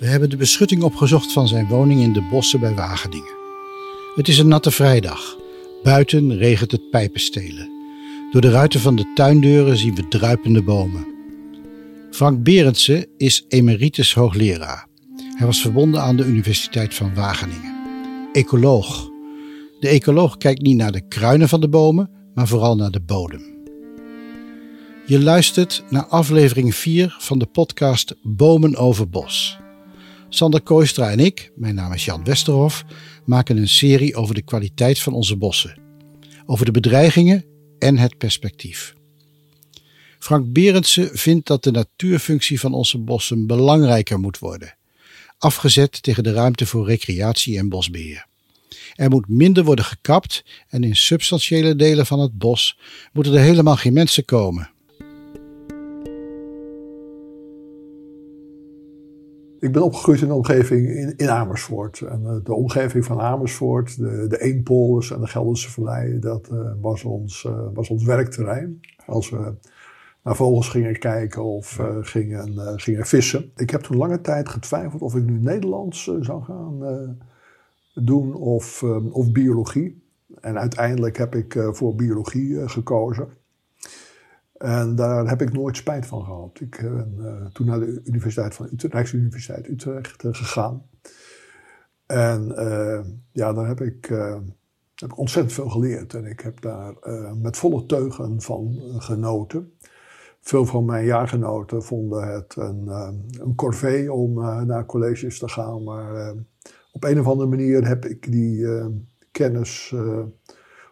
We hebben de beschutting opgezocht van zijn woning in de bossen bij Wageningen. Het is een natte vrijdag. Buiten regent het pijpenstelen. Door de ruiten van de tuindeuren zien we druipende bomen. Frank Berendsen is emeritus hoogleraar. Hij was verbonden aan de Universiteit van Wageningen. Ecoloog. De ecoloog kijkt niet naar de kruinen van de bomen, maar vooral naar de bodem. Je luistert naar aflevering 4 van de podcast Bomen over Bos. Sander Kooistra en ik, mijn naam is Jan Westerhof, maken een serie over de kwaliteit van onze bossen. Over de bedreigingen en het perspectief. Frank Berendsen vindt dat de natuurfunctie van onze bossen belangrijker moet worden. Afgezet tegen de ruimte voor recreatie en bosbeheer. Er moet minder worden gekapt en in substantiële delen van het bos moeten er helemaal geen mensen komen. Ik ben opgegroeid in de omgeving in, in Amersfoort. En uh, de omgeving van Amersfoort, de, de Eempolders en de Gelderse Vallei, dat uh, was, ons, uh, was ons werkterrein. Als we naar vogels gingen kijken of gingen, gingen vissen. Ik heb toen lange tijd getwijfeld of ik nu Nederlands zou gaan doen of, of biologie. En uiteindelijk heb ik voor biologie gekozen. En daar heb ik nooit spijt van gehad. Ik ben uh, toen naar de Universiteit van Utrecht, Rijksuniversiteit Utrecht uh, gegaan. En ja, daar heb ik, heb ik ontzettend veel geleerd. En ik heb daar met volle teugen van genoten. Veel van mijn jaargenoten vonden het een, een corvée om naar colleges te gaan. Maar op een of andere manier heb ik die kennis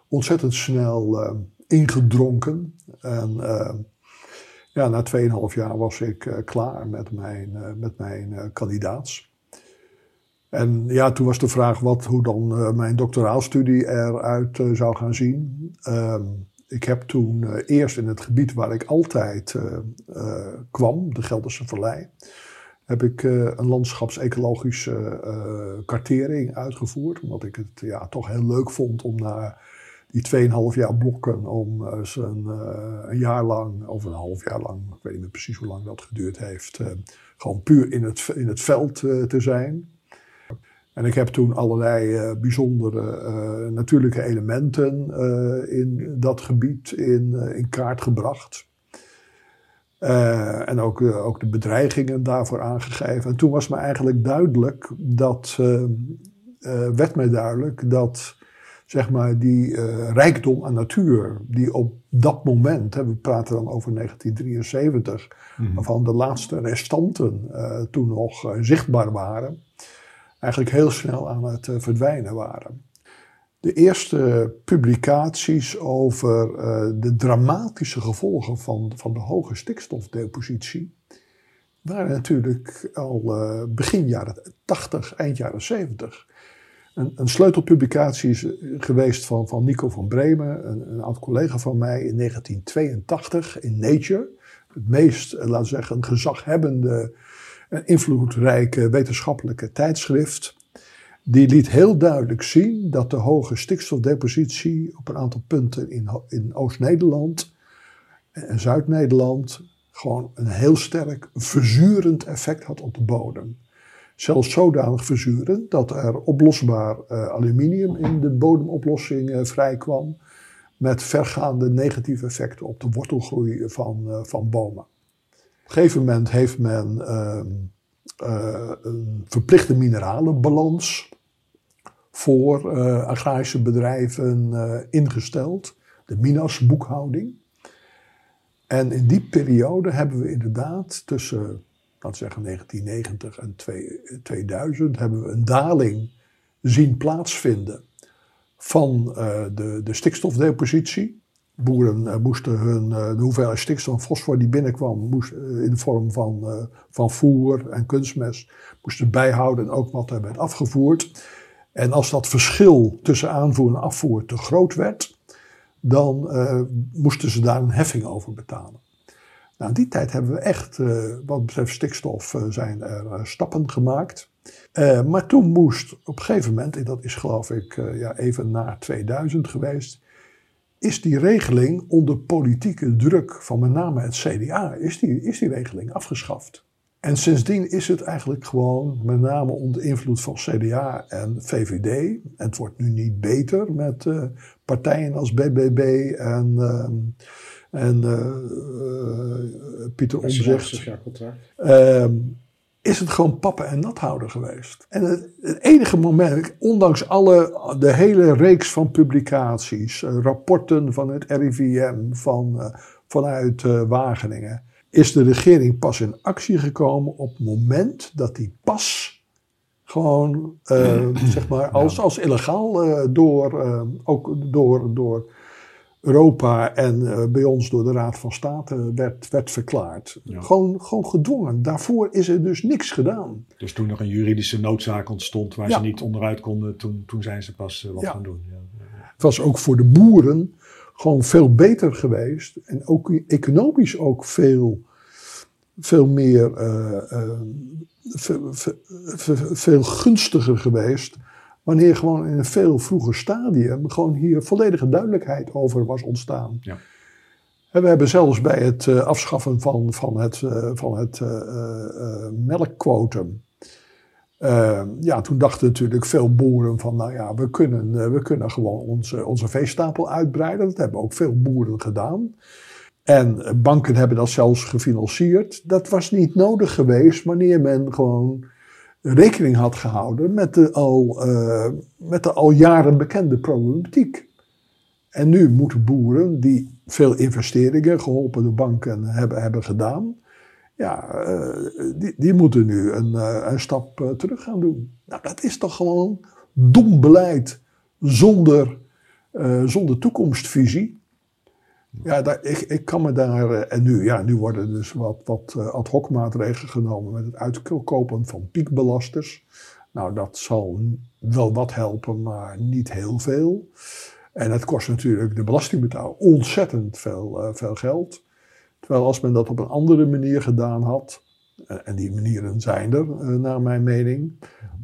ontzettend snel ingedronken. En uh, ja, na 2,5 jaar was ik uh, klaar met mijn, uh, met mijn kandidaats. En ja, toen was de vraag wat, hoe dan mijn doctoraalstudie eruit zou gaan zien. Ehm, ik heb toen eerst in het gebied waar ik altijd kwam, de Gelderse Vallei, heb ik een landschapsecologische kartering uitgevoerd. Omdat ik het ja, toch heel leuk vond om naar die 2,5 jaar blokken om uh, een, jaar lang, of een half jaar lang, ik weet niet meer precies hoe lang dat geduurd heeft, uh, gewoon puur in het, in het veld te zijn. En ik heb toen allerlei bijzondere natuurlijke elementen in dat gebied in, in kaart gebracht. en ook, ook de bedreigingen daarvoor aangegeven. En toen was me eigenlijk duidelijk dat, werd mij duidelijk dat zeg maar, die uh, rijkdom aan natuur, die op dat moment, hè, we praten dan over 1973, mm waarvan de laatste restanten uh, toen nog uh, zichtbaar waren, eigenlijk heel snel aan het verdwijnen waren. De eerste publicaties over de dramatische gevolgen van, van de hoge stikstofdepositie waren natuurlijk al begin jaren 80, eind jaren 70 een, een sleutelpublicatie is geweest van, van Nico van Bremen, een, een oud collega van mij in 1982 in Nature. Het meest, eh, laten we zeggen, gezaghebbende en invloedrijke wetenschappelijke tijdschrift. Die liet heel duidelijk zien dat de hoge stikstofdepositie op een aantal punten in, in Oost-Nederland en Zuid-Nederland gewoon een heel sterk verzurend effect had op de bodem zelfs zodanig verzuren dat er oplosbaar uh, aluminium in de bodemoplossing uh, vrijkwam. Met vergaande negatieve effecten op de wortelgroei van, uh, van bomen. Op een gegeven moment heeft men ehm, een verplichte mineralenbalans voor agrarische bedrijven ingesteld. De MINAS-boekhouding. En in die periode hebben we inderdaad tussen laten zeggen 1990 en 2000, hebben we een daling zien plaatsvinden van uh, de, de stikstofdepositie. Boeren uh, moesten hun, uh, de hoeveelheid stikstof en fosfor die binnenkwam moest, in de vorm van, van voer en kunstmest moesten bijhouden en ook wat er werd afgevoerd. En als dat verschil tussen aanvoer en afvoer te groot werd, dan moesten ze daar een heffing over betalen. Nou, in die tijd hebben we echt, uh, wat betreft stikstof, uh, zijn er uh, stappen gemaakt. maar toen moest op een gegeven moment, en dat is geloof ik ja, even na 2000 geweest, is die regeling onder politieke druk van met name het CDA, is die, is die regeling afgeschaft. En sindsdien is het eigenlijk gewoon, met name onder invloed van CDA en VVD. En het wordt nu niet beter met partijen als BBB en, uh, en uh, Pieter Omzicht. Ehm, is het gewoon pappen en nat houden geweest. En het, het, enige moment, ondanks alle, de hele reeks van publicaties, rapporten van het RIVM, van, vanuit Wageningen is de regering pas in actie gekomen op het moment dat die pas gewoon, uh, zeg maar, als, als illegaal uh, door, uh, ook door, door Europa en bij ons door de Raad van State werd, werd verklaard. Gewoon, gewoon gedwongen. Daarvoor is er dus niks gedaan. Dus toen er een juridische noodzaak ontstond waar ze niet onderuit konden, toen, toen zijn ze pas wat gaan doen. Het was ook voor de boeren gewoon veel beter geweest. En ook economisch ook veel, veel meer, uh, veel, veel, gunstiger geweest. Wanneer gewoon in een veel vroeger stadium gewoon hier volledige duidelijkheid over was ontstaan. Ja. En we hebben zelfs bij het uh, afschaffen van, van het, van het melkquotum uh, ja, toen dachten natuurlijk veel boeren van, nou ja, we kunnen, uh, we kunnen gewoon onze, onze veestapel uitbreiden. Dat hebben ook veel boeren gedaan. En banken hebben dat zelfs gefinancierd. Dat was niet nodig geweest wanneer men gewoon rekening had gehouden met de al, uh, met de al jaren bekende problematiek. En nu moeten boeren die veel investeringen geholpen door banken hebben, hebben gedaan, ja, eh, die, die moeten nu een, eh, een stap eh, terug gaan doen. Nou, dat is toch gewoon dom beleid zonder, zonder toekomstvisie. Ja, ik, ik kan me daar. en nu, ja, nu worden dus wat, wat ad hoc maatregelen genomen met het uitkopen van piekbelasters. Nou, dat zal wel wat helpen, maar niet heel veel. En het kost natuurlijk de belastingbetaler ontzettend veel, veel geld. Terwijl als men dat op een andere manier gedaan had, eh, en die manieren zijn er eh, naar mijn mening,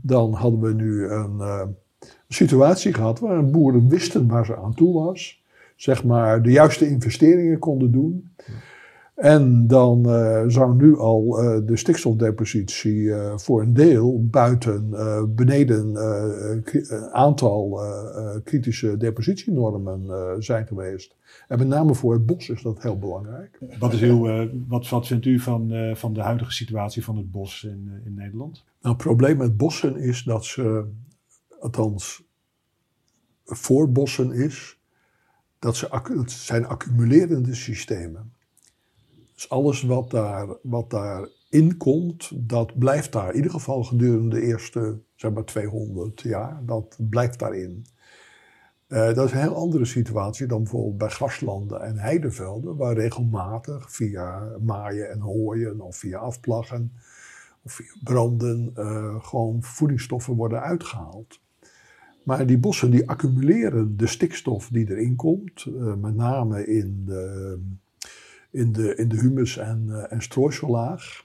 dan hadden we nu een situatie gehad waar boeren wisten waar ze aan toe was, zeg maar de juiste investeringen konden doen. En dan uh, zou nu al uh, de stikstofdepositie uh, voor een deel buiten beneden een aantal kritische depositienormen zijn geweest. En met name voor het bos is dat heel belangrijk. Wat, is heel, wat, wat vindt u van, van de huidige situatie van het bos in, in Nederland? Nou, het probleem met bossen is dat ze, althans voor bossen is, dat ze zijn accumulerende systemen. Dus alles wat, daar, wat daarin komt, dat blijft daar. In ieder geval gedurende de eerste zeg maar 200 jaar. Dat blijft daarin. Uh, dat is een heel andere situatie dan bijvoorbeeld bij graslanden en heidevelden, waar regelmatig via maaien en hooien of via afplaggen of via branden uh, gewoon voedingsstoffen worden uitgehaald. Maar die bossen die accumuleren de stikstof die erin komt, uh, met name in de, in de, in de humus- en, uh, en strooisellaag.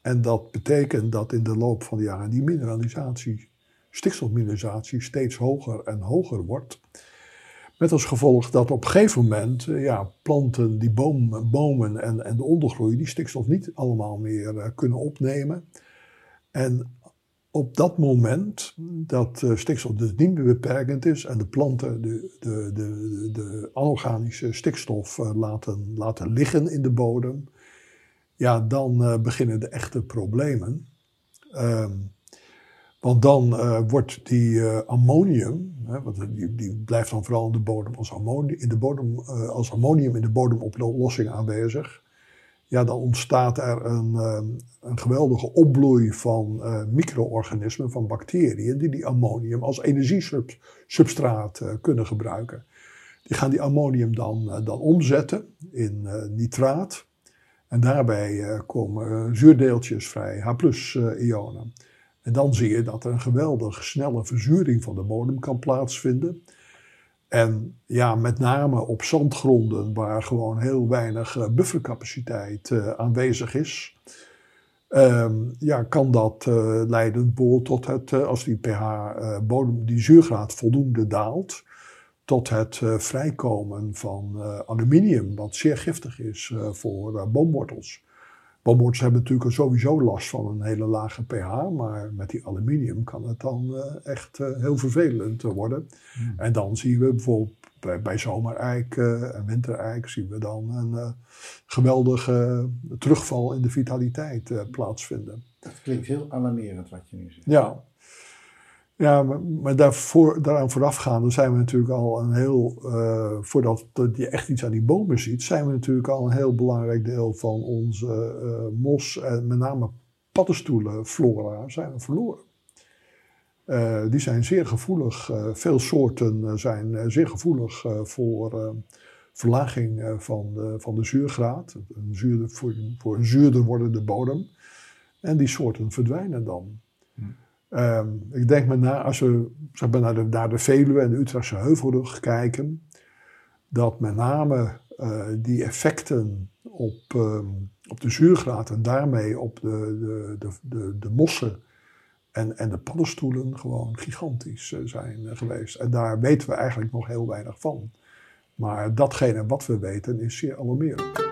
En dat betekent dat in de loop van de jaren die mineralisatie, stikstofmineralisatie, steeds hoger en hoger wordt. Met als gevolg dat op een gegeven moment uh, ja, planten, die boom, bomen en, en de ondergroei, die stikstof niet allemaal meer kunnen opnemen. En op dat moment dat uh, stikstof dus niet meer beperkend is en de planten de, de, de, de anorganische stikstof uh, laten, laten liggen in de bodem, ja, dan uh, beginnen de echte problemen. Um, want dan wordt die ammonium, hè, want die, die, blijft dan vooral in de bodem als, ammonium, in de bodem, als ammonium in de bodemoplossing aanwezig ja, dan ontstaat er een, ehm, een geweldige opbloei van uh, micro-organismen, van bacteriën, die die ammonium als energiesubstraat uh, kunnen gebruiken. Die gaan die ammonium dan, uh, dan omzetten in nitraat. En daarbij komen zuurdeeltjes vrij, H-ionen. En dan zie je dat er een geweldig snelle verzuring van de bodem kan plaatsvinden. En ja, met name op zandgronden waar gewoon heel weinig eh, buffercapaciteit uh, aanwezig is. Um, ja, kan dat uh, leiden tot het, als die pH-bodem, die zuurgraad voldoende daalt, tot het vrijkomen van aluminium, wat zeer giftig is voor boomwortels. Boomwortels hebben natuurlijk sowieso last van een hele lage pH, maar met die aluminium kan het dan eh, echt eh, heel vervelend worden. Hmm. En dan zien we bijvoorbeeld bij, bij zomereik en wintereik zien we dan een geweldige terugval in de vitaliteit plaatsvinden. Dat klinkt heel alarmerend wat je nu zegt. Ja, ja, maar, daarvoor, daaraan voorafgaande zijn we natuurlijk al een heel, uh, voordat je echt iets aan die bomen ziet, zijn we natuurlijk al een heel belangrijk deel van onze uh, mos en met name paddenstoelenflora zijn we verloren. Uh, die zijn zeer gevoelig, veel soorten zijn zeer gevoelig voor verlaging van, de, van de zuurgraad, een zuurder, voor, voor een zuurder wordende bodem. En die soorten verdwijnen dan. Hm. Ehm, ik denk met na, als we zeg maar, naar, de, Veluwe en de Utrechtse Heuvelrug kijken, dat met name uh, die effecten op, um, op de zuurgraad en daarmee op de, de, de, de, mossen en, en de paddenstoelen gewoon gigantisch uh, zijn uh, geweest. En daar weten we eigenlijk nog heel weinig van. Maar datgene wat we weten is zeer alarmerend.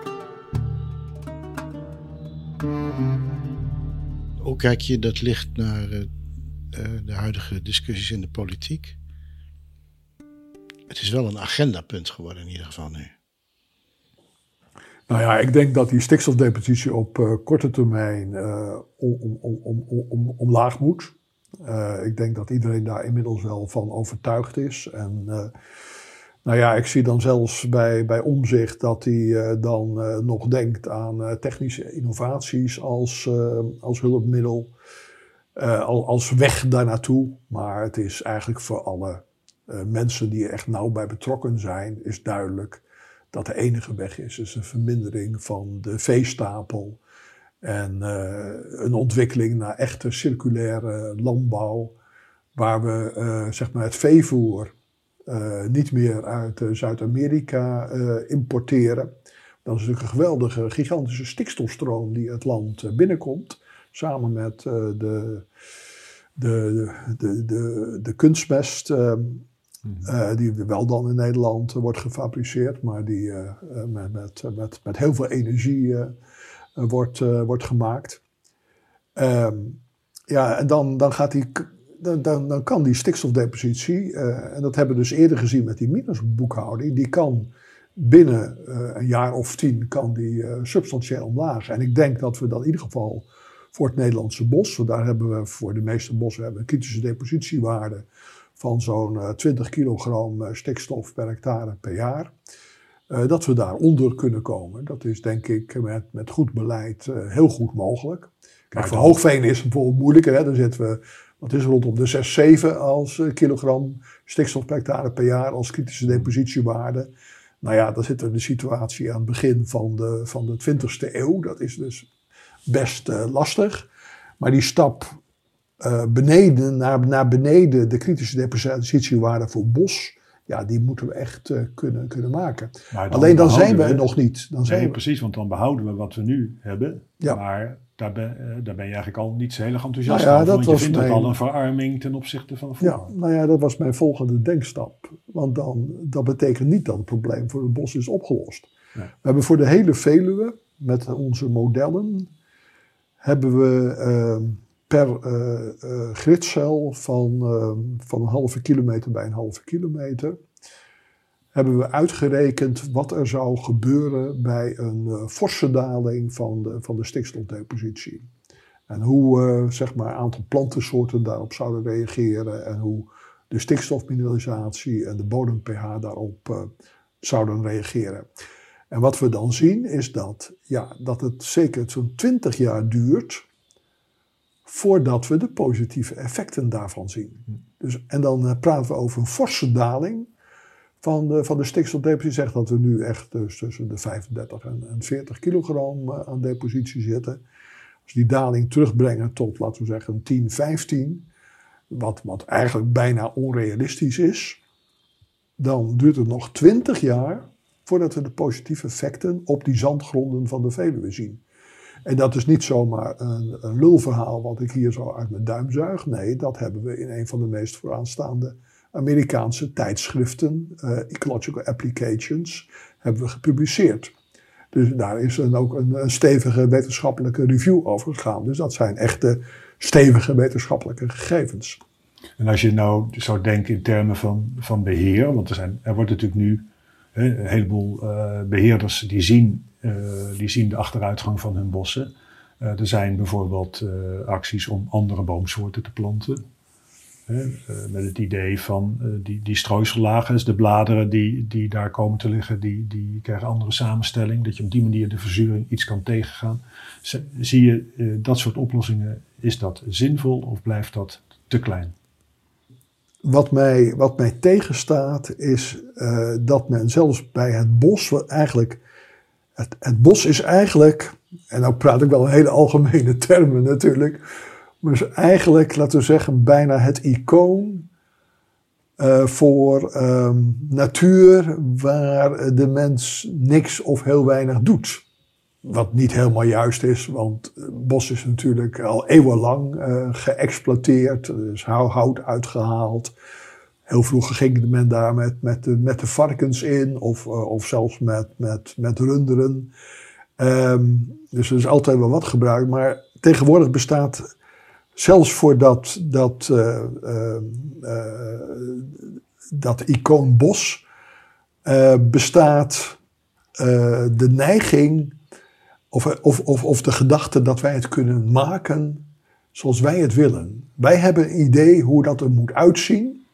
Hoe kijk je dat licht naar eh, de huidige discussies in de politiek. Het is wel een agendapunt geworden in ieder geval nu. Nou ja, ik denk dat die stikstofdepositie op uh, korte termijn uh, om, om, om, om, omlaag moet. Ik denk dat iedereen daar inmiddels wel van overtuigd is. En nou ja, ik zie dan zelfs bij, bij omzicht dat hij dan nog denkt aan technische innovaties als, als hulpmiddel. Uh, als weg daar naartoe. Maar het is eigenlijk voor alle uh, mensen die er echt nauw bij betrokken zijn, is duidelijk dat de enige weg is, is een vermindering van de veestapel. En uh, een ontwikkeling naar echte circulaire landbouw, waar we zeg maar het veevoer niet meer uit Zuid-Amerika importeren. Dat is natuurlijk een geweldige, gigantische stikstofstroom die het land binnenkomt. Samen met uh, de, de, de, de, de kunstmest, uh, uh, die wel dan in Nederland wordt gefabriceerd, maar die met, met, met, met heel veel energie wordt, wordt gemaakt. Ehm, ja, en dan, dan gaat die dan, dan, dan, kan die stikstofdepositie, uh, en dat hebben we dus eerder gezien met die minusboekhouding, die kan binnen uh, een jaar of tien kan die uh, substantieel omlaag. En ik denk dat we dat in ieder geval voor het Nederlandse bos. Want daar hebben we voor de meeste bossen hebben een kritische depositiewaarde van zo'n 20 eh, kilogram eh, stikstof per hectare per jaar. Uh, dat we daaronder kunnen komen. Dat is denk ik met, met goed beleid heel goed mogelijk. Kijk, voor hoogveen is het bijvoorbeeld moeilijker. Hè? Dan zitten we, wat is rondom de 6, 7 als kilogram stikstof per hectare per jaar als kritische depositiewaarde. Nou ja, dan zitten we in de situatie aan het begin van de, van de 20ste eeuw. Dat is dus best uh, lastig. Maar die stap uh, beneden, naar, naar beneden, de kritische depositiewaarde voor bos, ja, die moeten we echt uh, kunnen, kunnen maken. Alleen dan zijn we er nog niet. Dan zijn nee, we... precies, want dan behouden we wat we nu hebben. Ja. Maar daar ben, daar ben je eigenlijk al niet zo heel erg enthousiast nou ja, over, dat want je vindt mijn... al een verarming ten opzichte van vroeger. Ja, nou ja, dat was mijn volgende denkstap. Want dan, dat betekent niet dat het probleem voor het bos is opgelost. Nee. We hebben voor de hele Veluwe, met onze modellen, hebben we uh, per uh, gridcel van, ehm, van een halve kilometer bij een halve kilometer, hebben we uitgerekend wat er zou gebeuren bij een uh, forse daling van de, van de stikstofdepositie. En hoe zeg maar, een aantal plantensoorten daarop zouden reageren en hoe de stikstofmineralisatie en de bodem-pH daarop zouden reageren. En wat we dan zien is dat, ja, dat het zeker zo'n 20 jaar duurt voordat we de positieve effecten daarvan zien. Dus, en dan uh, praten we over een forse daling van de, van de stikstofdepositie. Zegt dat we nu echt dus tussen de 35 en, en 40 kilogram uh, aan depositie zitten. Als die daling terugbrengen tot, laten we zeggen, 10, 15, wat, wat eigenlijk bijna onrealistisch is, dan duurt het nog 20 jaar voordat we de positieve effecten op die zandgronden van de Veluwe zien. En dat is niet zomaar een, een lulverhaal wat ik hier zo uit mijn duim zuig. Nee, dat hebben we in een van de meest vooraanstaande Amerikaanse tijdschriften, uh, Ecological Applications, hebben we gepubliceerd. Dus daar is dan ook een, een, stevige wetenschappelijke review over gegaan. Dus dat zijn echte stevige wetenschappelijke gegevens. En als je nou zou denken in termen van, van beheer, want er, zijn, er wordt natuurlijk nu een heleboel uh, beheerders die zien, uh, die zien de achteruitgang van hun bossen. Uh, er zijn bijvoorbeeld acties om andere boomsoorten te planten. Met het idee van die, die strooisellagen, de bladeren die, die daar komen te liggen, die, die krijgen andere samenstelling. Dat je op die manier de verzuring iets kan tegengaan. Zie je dat soort oplossingen, is dat zinvol of blijft dat te klein? Wat mij, wat mij tegenstaat is uh, dat men zelfs bij het bos, wat eigenlijk, het, het bos is eigenlijk, en nou praat ik wel in hele algemene termen natuurlijk, maar is eigenlijk, laten we zeggen, bijna het icoon uh, voor um, natuur waar de mens niks of heel weinig doet. Wat niet helemaal juist is, want het bos is natuurlijk al eeuwenlang uh, geëxploiteerd. Er is hout uitgehaald. Heel vroeger ging men daar met, met, de, met de varkens in, of, uh, of zelfs met, met, met runderen. Um, dus er is altijd wel wat gebruikt. Maar tegenwoordig bestaat zelfs voor dat, dat, uh, dat icoon bos, bestaat de neiging of, of, of, of de gedachte dat wij het kunnen maken zoals wij het willen. Wij hebben een idee hoe dat er moet uitzien.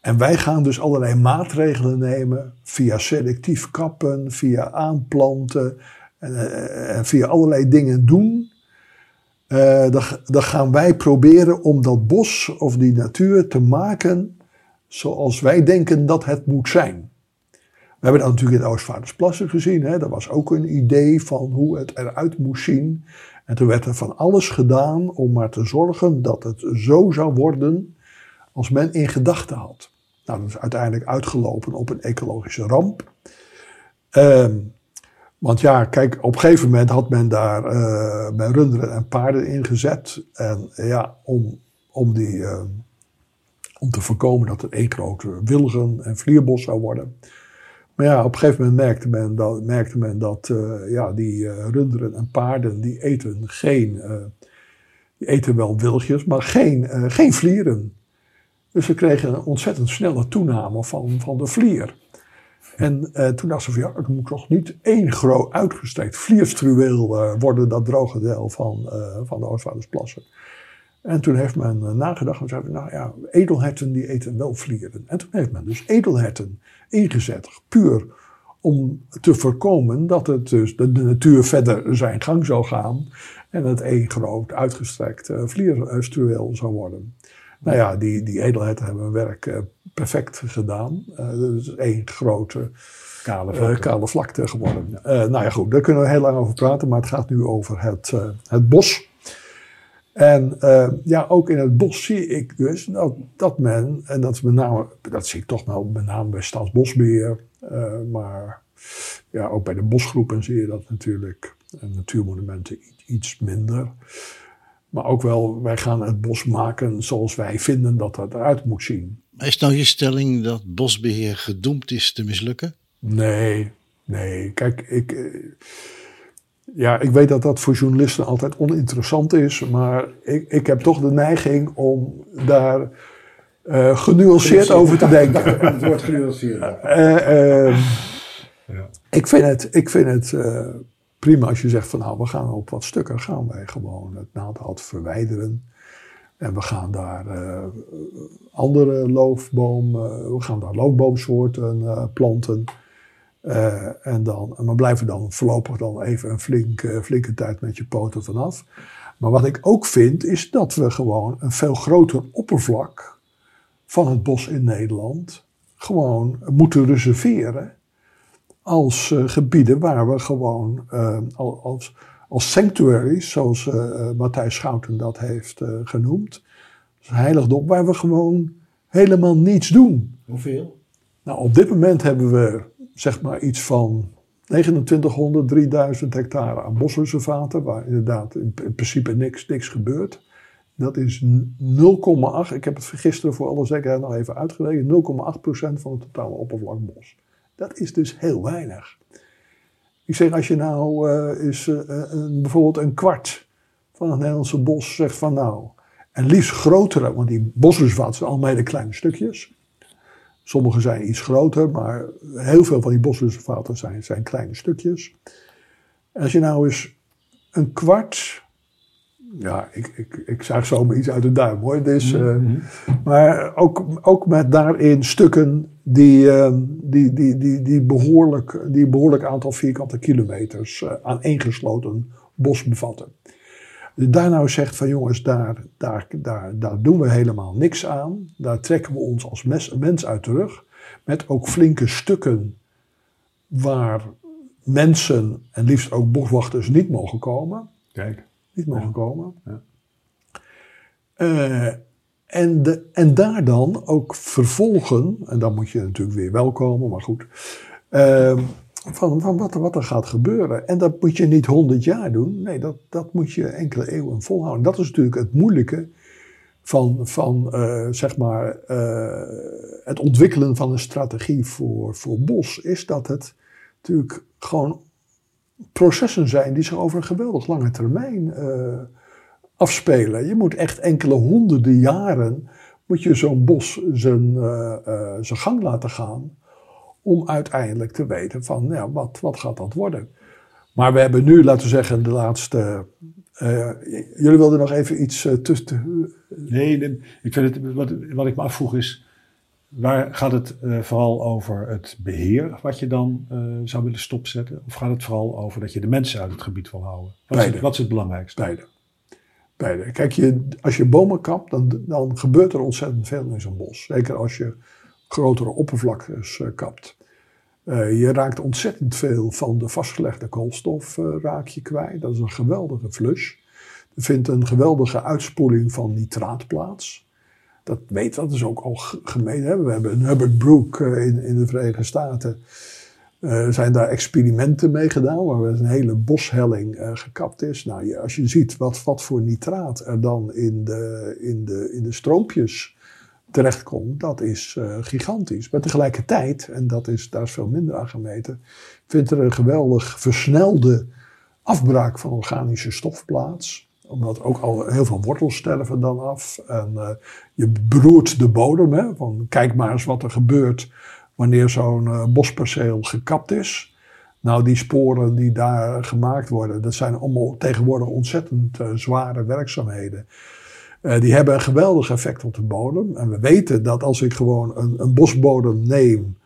En wij gaan dus allerlei maatregelen nemen via selectief kappen, via aanplanten en, eh, en via allerlei dingen doen. Uh, dan gaan wij proberen om dat bos of die natuur te maken zoals wij denken dat het moet zijn. We hebben dat natuurlijk in Oostvaardersplassen gezien. Hè? Dat was ook een idee van hoe het eruit moest zien. En toen werd er van alles gedaan om maar te zorgen dat het zo zou worden als men in gedachten had. Nou, dat is uiteindelijk uitgelopen op een ecologische ramp. Ehm, want ja, kijk, op een gegeven moment had men daar uh, bij runderen en paarden ingezet. En ja, om, om, die, uh, om te voorkomen dat het één grote wilgen- en vlierbos zou worden maar ja, op een gegeven moment merkte men dat, merkte men dat uh, ja, die uh, runderen en paarden, die eten geen, uh, die eten wel wilgjes, maar geen, geen vlieren. Dus ze kregen een ontzettend snelle toename van, van de vlier. En toen dachten ze van ja, het moet toch niet één groot uitgestrekt vlierstruweel worden, dat droge deel van, van de Oostvaardersplassen. En toen heeft men nagedacht en zei, nou ja, edelherten die eten wel vlieren. En toen heeft men dus edelherten ingezet, puur om te voorkomen dat het dus de, natuur verder zijn gang zou gaan en het één groot uitgestrekt uh, vlierstruweel zou worden. Nou ja, die, die edelheden hebben hun werk uh, perfect gedaan. Uh, is één grote kale vlakte, kale vlakte geworden. nou ja, goed, daar kunnen we heel lang over praten, maar het gaat nu over het, het bos. En uh, ja, ook in het bos zie ik dus dat, dat men, en dat met name, dat zie ik toch wel met name bij Staatsbosbeheer, uh, maar ja, ook bij de bosgroepen zie je dat natuurlijk. En natuurmonumenten iets minder. Maar ook wel, wij gaan het bos maken zoals wij vinden dat dat eruit moet zien. Is nou je stelling dat bosbeheer gedoemd is te mislukken? Nee, nee. Kijk, ik. Uh, ja, ik weet dat dat voor journalisten altijd oninteressant is, maar ik, ik heb toch de neiging om daar uh, genuanceerd over te denken. Het wordt genuanceerd. Uh, uh, ja. Ik vind het, ik vind het eh, prima als je zegt van nou, we gaan op wat stukken gaan wij gewoon het naaldhout verwijderen. En we gaan daar andere loofboom, we gaan daar loofboomsoorten planten. Uh, en dan, maar blijven dan voorlopig dan even een flinke, flinke tijd met je poten vanaf. Maar wat ik ook vind, is dat we gewoon een veel groter oppervlak van het bos in Nederland gewoon moeten reserveren als uh, gebieden waar we gewoon uh, als, als sanctuaries, zoals Matthijs Schouten dat heeft genoemd, dus heiligdom, waar we gewoon helemaal niets doen. Hoeveel? Nou, op dit moment hebben we zeg maar iets van 2900, 3000 hectare aan bosreservaten, waar inderdaad in principe niks, niks gebeurt. Dat is 0,8, ik heb het gisteren voor alle zekerheid nog even uitgerekend, 0,8% van het totale oppervlak bos. Dat is dus heel weinig. Ik zeg, als je nou uh, is, uh, een, bijvoorbeeld een kwart van het Nederlandse bos zegt van nou, en liefst grotere, want die bosreservaten zijn allemaal hele kleine stukjes. Sommige zijn iets groter, maar heel veel van die bosreservaten zijn, zijn kleine stukjes. Als je nou eens een kwart ja, ik, ik, ik zag zomaar iets uit de duim hoor. Dus, uh, Maar ook, ook met daarin stukken die, uh, die, die, die, die, behoorlijk, die behoorlijk aantal vierkante kilometers uh, aan ingesloten bos bevatten. Daar nou zegt van jongens, daar, daar, daar, daar doen we helemaal niks aan. Daar trekken we ons als mes, mens uit terug. Met ook flinke stukken waar mensen en liefst ook boswachters niet mogen komen. Kijk niet mogen komen. Ja. Uh, en, de, en daar dan ook vervolgen, en dan moet je natuurlijk weer wel komen, maar goed. Uh, van, van wat, wat, er gaat gebeuren. En dat moet je niet honderd jaar doen. Nee, dat, dat moet je enkele eeuwen volhouden. Dat is natuurlijk het moeilijke van, van uh, zeg maar, uh, het ontwikkelen van een strategie voor, voor bos. Is dat het natuurlijk gewoon processen zijn die zich over een geweldig lange termijn uh, afspelen. Je moet echt enkele honderden jaren moet je zo'n bos zijn, zijn gang laten gaan om uiteindelijk te weten van ja, wat, wat gaat dat worden. Maar we hebben nu, laten we zeggen, de laatste. jullie wilden nog even iets tussen. Nee, ik vind het, wat, wat ik me afvroeg is. Waar gaat het uh, vooral over het beheer wat je dan zou willen stopzetten? Of gaat het vooral over dat je de mensen uit het gebied wil houden? Wat, Is, het, wat is het belangrijkste? Beide. Beide. Kijk, je, als je bomen kapt, dan, dan gebeurt er ontzettend veel in zo'n bos. Zeker als je grotere oppervlaktes uh, kapt. je raakt ontzettend veel van de vastgelegde koolstof raak je kwijt. Dat is een geweldige flush. Er vindt een geweldige uitspoeling van nitraat plaats. Dat weet dat is ook al gemeen. We hebben een Hubbard Brook eh, in, in de Verenigde Staten. Uh, zijn daar experimenten mee gedaan, waar een hele boshelling uh, gekapt is. Nou, je, als je ziet wat, wat voor nitraat er dan in de, in de, in de stroompjes terechtkomt, dat is uh, gigantisch. Maar tegelijkertijd, en dat is, daar is veel minder aan gemeten, vindt er een geweldig versnelde afbraak van organische stof plaats omdat ook al heel veel wortels sterven dan af. En uh, je beroert de bodem. Hè, van kijk maar eens wat er gebeurt wanneer zo'n uh, bosperceel gekapt is. Nou, die sporen die daar gemaakt worden, dat zijn allemaal tegenwoordig ontzettend zware werkzaamheden. Die hebben een geweldig effect op de bodem. En we weten dat als ik gewoon een, een bosbodem neem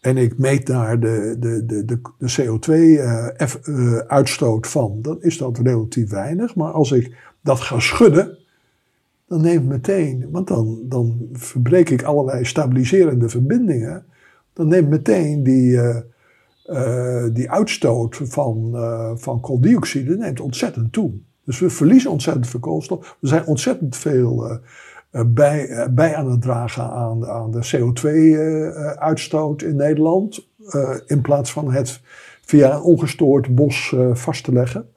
en ik meet daar de, de, de, de, de CO2-uitstoot uh, van, dan is dat relatief weinig. Maar als ik dat ga schudden, dan neem ik meteen, want dan, dan verbreek ik allerlei stabiliserende verbindingen. Dan neemt meteen die, die uitstoot van, van kooldioxide neemt ontzettend toe. Dus we verliezen ontzettend veel koolstof. Er zijn ontzettend veel eh, bij, eh, bij aan het dragen aan, aan de CO2-uitstoot eh, in Nederland. in plaats van het via een ongestoord bos vast te leggen.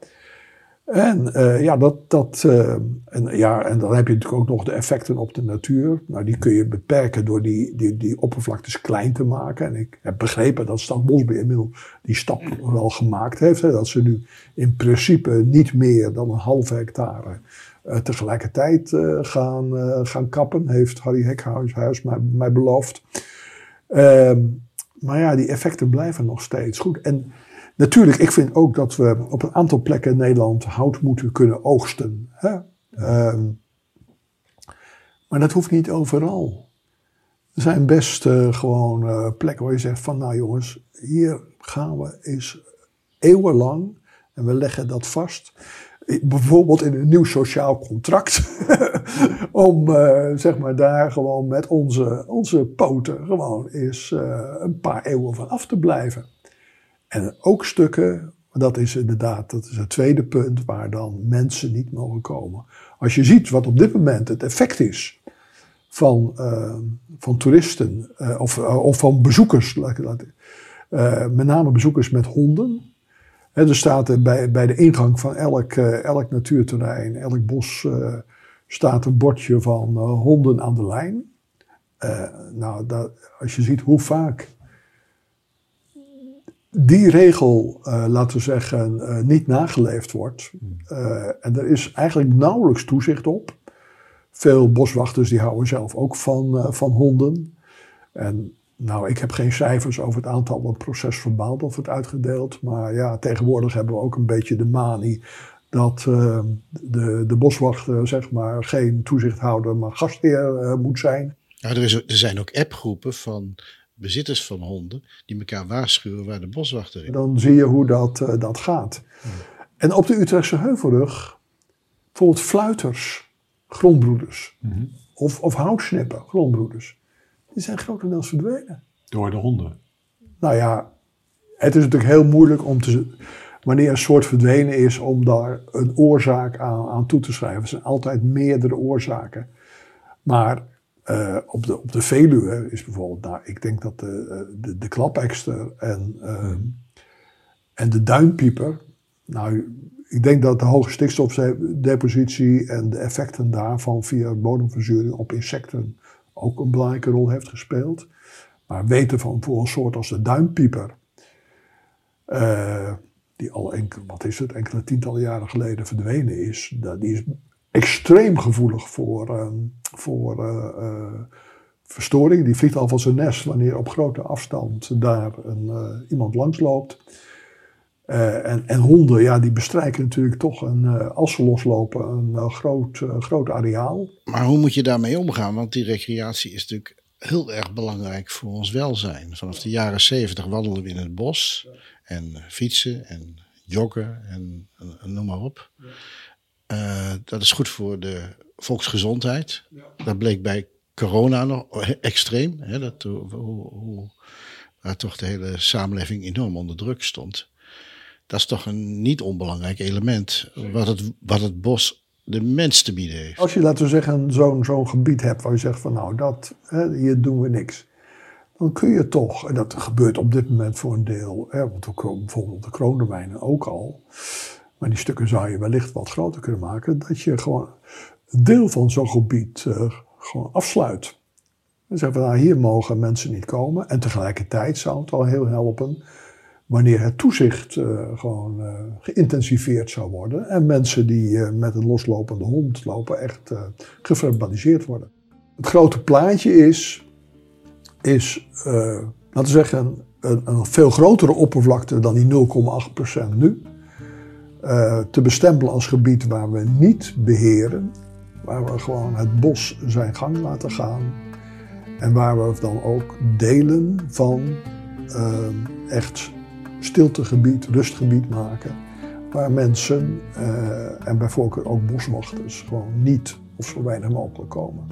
En uh, ja, dat, dat, uh, en, ja, en dan heb je natuurlijk ook nog de effecten op de natuur. Nou, die kun je beperken door die, die, die oppervlaktes klein te maken. En ik heb begrepen dat Stadbosbeheer inmiddels die stap wel gemaakt heeft. Hè, dat ze nu in principe niet meer dan een halve hectare uh, tegelijkertijd gaan, gaan kappen, heeft Harry Hekhuis mij, mij beloofd. Ehm, maar ja, die effecten blijven nog steeds goed. En natuurlijk, ik vind ook dat we op een aantal plekken in Nederland hout moeten kunnen oogsten. Hè? Ehm, maar dat hoeft niet overal. Er zijn best gewoon plekken waar je zegt van nou jongens, hier gaan we eens eeuwenlang en we leggen dat vast bijvoorbeeld in een nieuw sociaal contract. om zeg maar daar gewoon met onze, onze poten gewoon eens een paar eeuwen van af te blijven. En ook stukken, dat is inderdaad, dat is het tweede punt waar dan mensen niet mogen komen. Als je ziet wat op dit moment het effect is van, uh, van toeristen of, of van bezoekers, met name bezoekers met honden er staat bij, bij de ingang van elk, elk natuurterrein, elk bos, staat een bordje van honden aan de lijn. nou, dat, als je ziet hoe vaak die regel, uh, laten we zeggen, uh, niet nageleefd wordt. Uh, en er is eigenlijk nauwelijks toezicht op. Veel boswachters die houden zelf ook van, van honden. En nou, ik heb geen cijfers over het aantal procesverbaal dat wordt uitgedeeld. Maar ja, tegenwoordig hebben we ook een beetje de manie dat de, de boswachter, zeg maar, geen toezichthouder, maar gastheer moet zijn. Ja, er, is, er zijn ook appgroepen van bezitters van honden die elkaar waarschuwen waar de boswachter is. Dan zie je hoe dat, uh, dat gaat. En op de Utrechtse Heuvelrug, bijvoorbeeld fluiters, grondbroeders, mm of, of houtsnippen, grondbroeders, die zijn grotendeels verdwenen. Door de honden? Nou ja, het is natuurlijk heel moeilijk om te, wanneer een soort verdwenen is, om daar een oorzaak aan, aan toe te schrijven. Er zijn altijd meerdere oorzaken. Maar uh, op, de, op de Veluwe is bijvoorbeeld, nou, ik denk dat de, eh, de, de klapekster en, uh, en de duinpieper, nou, ik denk dat de hoge stikstofdepositie en de effecten daarvan via bodemverzuring op insecten ook een belangrijke rol heeft gespeeld. Maar weten van voor een soort als de duinpieper, uh, die al enkele, wat is het, enkele tientallen jaren geleden verdwenen is, die is extreem gevoelig voor, uh, voor uh, verstoring. Die vliegt al van zijn nest wanneer op grote afstand daar een, iemand langsloopt. en, en honden, ja, die bestrijken natuurlijk toch, een, als ze loslopen, een groot, groot areaal. Maar hoe moet je daarmee omgaan? Want die recreatie is natuurlijk heel erg belangrijk voor ons welzijn. Vanaf de jaren zeventig wandelen we in het bos en fietsen en joggen en, en noem maar op. Uh, dat is goed voor de volksgezondheid. Ja. Dat bleek bij corona nog extreem. Hè, dat, hoe, hoe, waar toch de hele samenleving enorm onder druk stond. Dat is toch een niet onbelangrijk element. Wat het, wat het bos de mens te bieden heeft. Als je, laten we zeggen, zo'n zo'n gebied hebt waar je zegt van nou, dat, hè, hier doen we niks. Dan kun je toch, en dat gebeurt op dit moment voor een deel, hè, want bijvoorbeeld de kroondomeinen ook al. Maar die stukken zou je wellicht wat groter kunnen maken. Dat je gewoon een deel van zo'n gebied uh, gewoon afsluit. En zeggen van nou, hier mogen mensen niet komen. En tegelijkertijd zou het al heel helpen wanneer het toezicht uh, gewoon uh, geïntensiveerd zou worden. En mensen die met een loslopende hond lopen echt geverbaliseerd worden. Het grote plaatje is, is laten we zeggen, een, een veel grotere oppervlakte dan die 0,8% nu. Uh, te bestempelen als gebied waar we niet beheren. Waar we gewoon het bos zijn gang laten gaan. En waar we dan ook delen van uh, echt stiltegebied, rustgebied maken. Waar mensen uh, en bij voorkeur ook boswachters gewoon niet of zo weinig mogelijk komen.